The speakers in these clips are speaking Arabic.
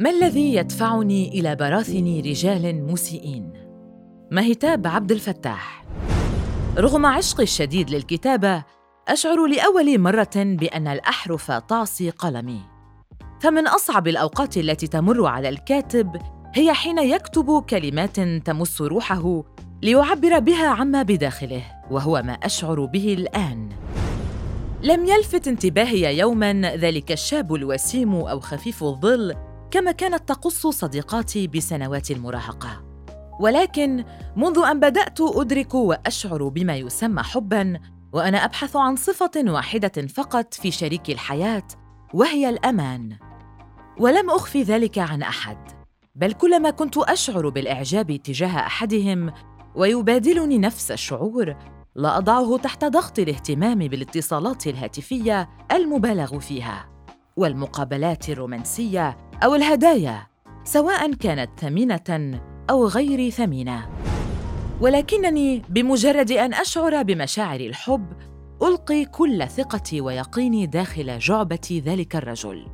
ما الذي يدفعني إلى براثن رجال مسيئين؟ مهتاب عبد الفتاح؟ رغم عشقي الشديد للكتابة أشعر لأول مرة بأن الأحرف تعصي قلمي. فمن أصعب الأوقات التي تمر على الكاتب هي حين يكتب كلمات تمس روحه ليعبر بها عما بداخله وهو ما أشعر به الآن. لم يلفت انتباهي يوما ذلك الشاب الوسيم أو خفيف الظل كما كانت تقص صديقاتي بسنوات المراهقة. ولكن منذ أن بدأت أدرك وأشعر بما يسمى حبا وأنا أبحث عن صفة واحدة فقط في شريك الحياة وهي الأمان. ولم أخفي ذلك عن أحد بل كلما كنت أشعر بالإعجاب تجاه أحدهم ويبادلني نفس الشعور لا أضعه تحت ضغط الاهتمام بالاتصالات الهاتفية المبالغ فيها والمقابلات الرومانسية أو الهدايا سواء كانت ثمينة أو غير ثمينة. ولكنني بمجرد أن أشعر بمشاعر الحب ألقي كل ثقتي ويقيني داخل جعبة ذلك الرجل.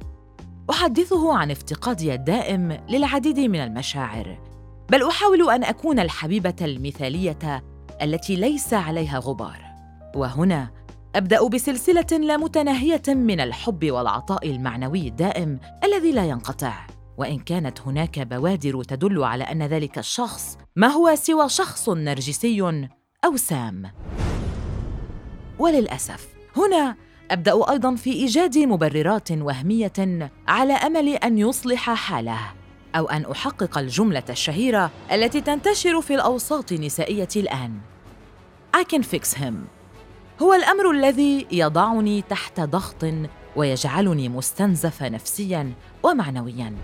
أحدثه عن افتقادي الدائم للعديد من المشاعر بل أحاول أن أكون الحبيبة المثالية التي ليس عليها غبار. وهنا أبدأ بسلسلة لا متناهية من الحب والعطاء المعنوي الدائم الذي لا ينقطع. وإن كانت هناك بوادر تدل على أن ذلك الشخص ما هو سوى شخص نرجسي أو سام. وللأسف هنا أبدأ أيضا في إيجاد مبررات وهمية على أمل أن يصلح حاله أو أن أحقق الجملة الشهيرة التي تنتشر في الأوساط النسائية الآن. I can fix him. هو الأمر الذي يضعني تحت ضغط ويجعلني مستنزفه نفسيا ومعنويا.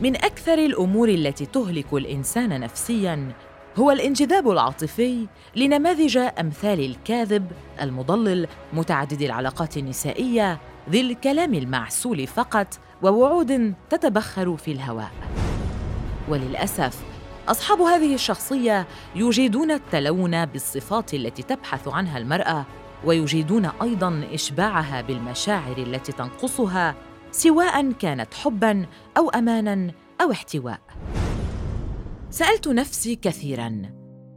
من أكثر الأمور التي تهلك الإنسان نفسيا هو الانجذاب العاطفي لنماذج أمثال الكاذب المضلل متعدد العلاقات النسائية ذي الكلام المعسول فقط ووعود تتبخر في الهواء. وللأسف أصحاب هذه الشخصية يجيدون التلون بالصفات التي تبحث عنها المرأة ويجيدون أيضا إشباعها بالمشاعر التي تنقصها سواء كانت حبا أو امانا أو احتواء. سألت نفسي كثيرا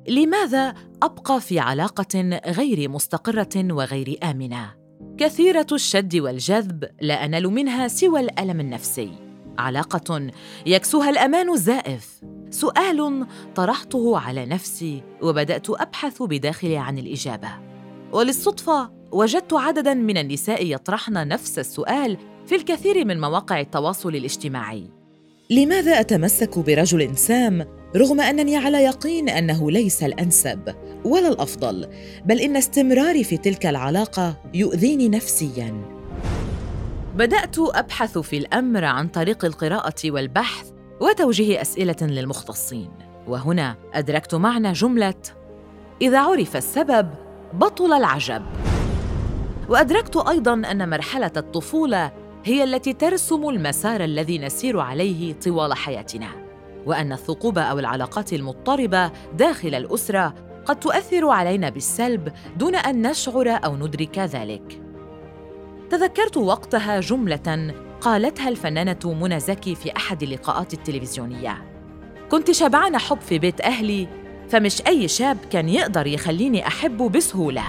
لماذا أبقى في علاقة غير مستقرة وغير آمنة؟ كثيرة الشد والجذب لا أنال منها سوى الألم النفسي. علاقة يكسوها الأمان الزائف. سؤال طرحته على نفسي وبدأت أبحث بداخلي عن الإجابة. وللصدفة وجدت عددا من النساء يطرحن نفس السؤال في الكثير من مواقع التواصل الاجتماعي. لماذا أتمسك برجل سام رغم أنني على يقين أنه ليس الأنسب ولا الأفضل بل إن استمراري في تلك العلاقة يؤذيني نفسيا؟ بدأت أبحث في الأمر عن طريق القراءة والبحث وتوجيه أسئلة للمختصين. وهنا أدركت معنى جملة إذا عرف السبب بطل العجب. وأدركت أيضا أن مرحلة الطفولة هي التي ترسم المسار الذي نسير عليه طوال حياتنا وأن الثقوب أو العلاقات المضطربة داخل الأسرة قد تؤثر علينا بالسلب دون أن نشعر أو ندرك ذلك. تذكرت وقتها جملة قالتها الفنانة منى زكي في أحد اللقاءات التلفزيونية. كنت شبعانه حب في بيت أهلي فمش أي شاب كان يقدر يخليني احبه بسهولة.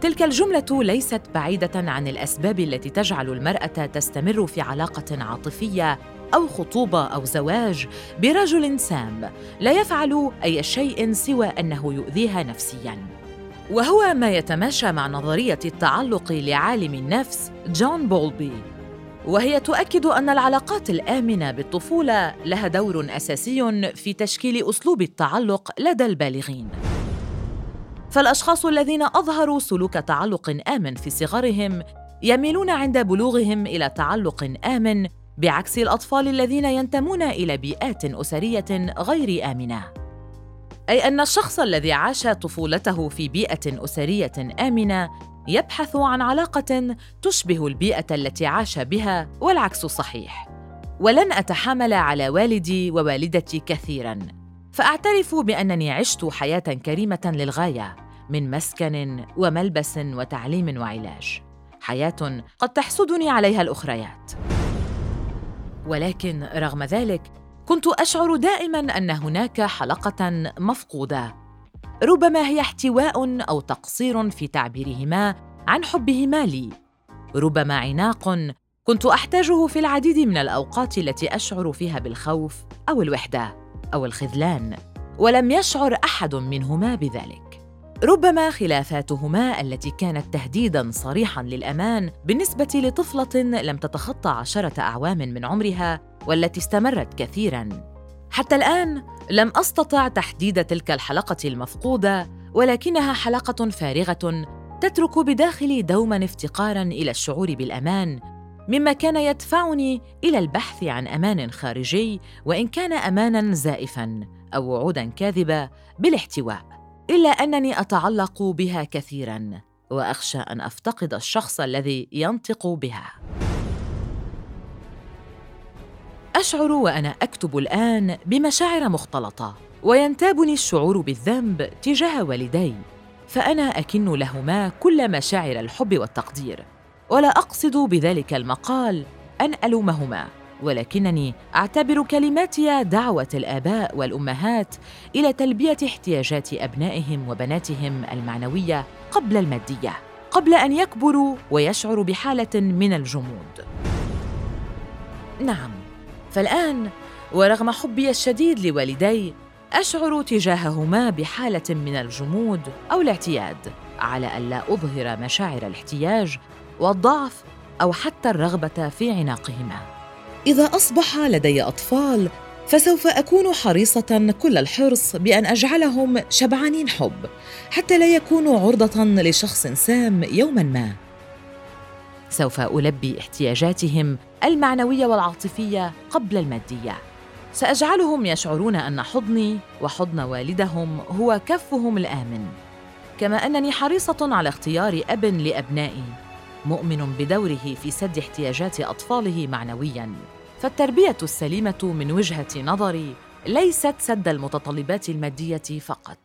تلك الجملة ليست بعيدة عن الأسباب التي تجعل المرأة تستمر في علاقة عاطفية أو خطوبة أو زواج برجل سام لا يفعل أي شيء سوى أنه يؤذيها نفسيا. وهو ما يتماشى مع نظرية التعلق لعالم النفس جون بولبي. وهي تؤكد أن العلاقات الآمنة بالطفولة لها دور أساسي في تشكيل أسلوب التعلق لدى البالغين. فالأشخاص الذين أظهروا سلوك تعلق آمن في صغرهم يميلون عند بلوغهم إلى تعلق آمن بعكس الأطفال الذين ينتمون إلى بيئات أسرية غير آمنة. أي أن الشخص الذي عاش طفولته في بيئة أسرية آمنة يبحث عن علاقة تشبه البيئة التي عاش بها والعكس صحيح. ولن أتحامل على والدي ووالدتي كثيرا. فأعترف بأنني عشت حياة كريمة للغاية من مسكن وملبس وتعليم وعلاج. حياة قد تحسدني عليها الأخريات. ولكن رغم ذلك كنت أشعر دائما أن هناك حلقة مفقودة. ربما هي احتواء أو تقصير في تعبيرهما عن حبهما لي. ربما عناق كنت أحتاجه في العديد من الأوقات التي أشعر فيها بالخوف أو الوحدة أو الخذلان ولم يشعر أحد منهما بذلك. ربما خلافاتهما التي كانت تهديدا صريحا للأمان بالنسبة لطفلة لم تتخطى عشرة أعوام من عمرها والتي استمرت كثيرا. حتى الآن لم أستطع تحديد تلك الحلقة المفقودة ولكنها حلقة فارغة تترك بداخلي دوما افتقارا إلى الشعور بالأمان مما كان يدفعني إلى البحث عن أمان خارجي وإن كان امانا زائفا أو وعودا كاذبة بالإحتواء. إلا أنني أتعلق بها كثيرا وأخشى أن أفتقد الشخص الذي ينطق بها. أشعر وأنا أكتب الآن بمشاعر مختلطة وينتابني الشعور بالذنب تجاه والدي فأنا أكن لهما كل مشاعر الحب والتقدير. ولا أقصد بذلك المقال أن ألومهما. ولكنني أعتبر كلماتي دعوة الآباء والأمهات إلى تلبية احتياجات أبنائهم وبناتهم المعنوية قبل المادية قبل أن يكبروا ويشعروا بحالة من الجمود. نعم فالآن ورغم حبي الشديد لوالدي أشعر تجاههما بحالة من الجمود أو الاعتياد على الا أظهر مشاعر الاحتياج والضعف أو حتى الرغبة في عناقهما. إذا أصبح لدي أطفال فسوف أكون حريصة كل الحرص بأن أجعلهم شبعانين حب حتى لا يكونوا عرضة لشخص سام يوما ما. سوف ألبي احتياجاتهم المعنوية والعاطفية قبل المادية. سأجعلهم يشعرون أن حضني وحضن والدهم هو كفهم الآمن كما أنني حريصة على اختيار أب لأبنائي. مؤمن بدوره في سد احتياجات أطفاله معنويا. فالتربية السليمة من وجهة نظري ليست سد المتطلبات المادية فقط.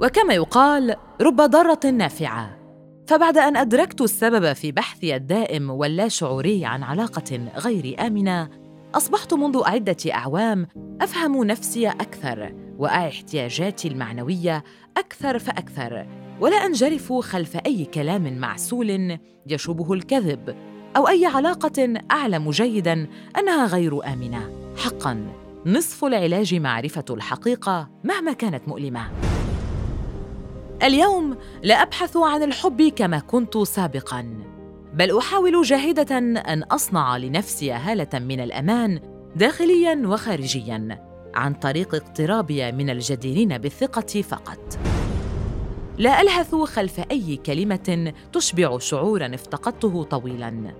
وكما يقال رب ضارة نافعة. فبعد أن أدركت السبب في بحثي الدائم واللاشعوري عن علاقة غير آمنة أصبحت منذ عدة أعوام أفهم نفسي أكثر واعي احتياجاتي المعنوية أكثر فأكثر. ولا أنجرف خلف أي كلام معسول يشوبه الكذب أو أي علاقة أعلم جيدا أنها غير آمنة. حقا نصف العلاج معرفة الحقيقة مهما كانت مؤلمة. اليوم لا أبحث عن الحب كما كنت سابقا بل أحاول جاهدة أن أصنع لنفسي هالة من الأمان داخليا وخارجيا عن طريق اقترابي من الجديرين بالثقة فقط. لا ألهث خلف أي كلمة تشبع شعورا افتقدته طويلا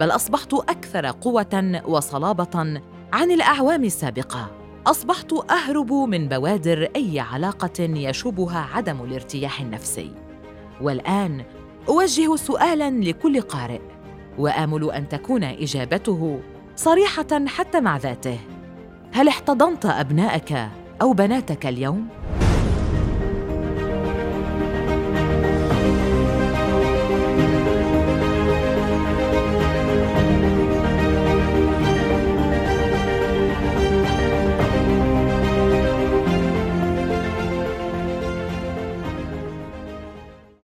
بل أصبحت أكثر قوة وصلابة عن الأعوام السابقة. أصبحت أهرب من بوادر أي علاقة يشوبها عدم الارتياح النفسي. والآن أوجه سؤالا لكل قارئ وآمل أن تكون إجابته صريحة حتى مع ذاته. هل احتضنت أبناءك أو بناتك اليوم؟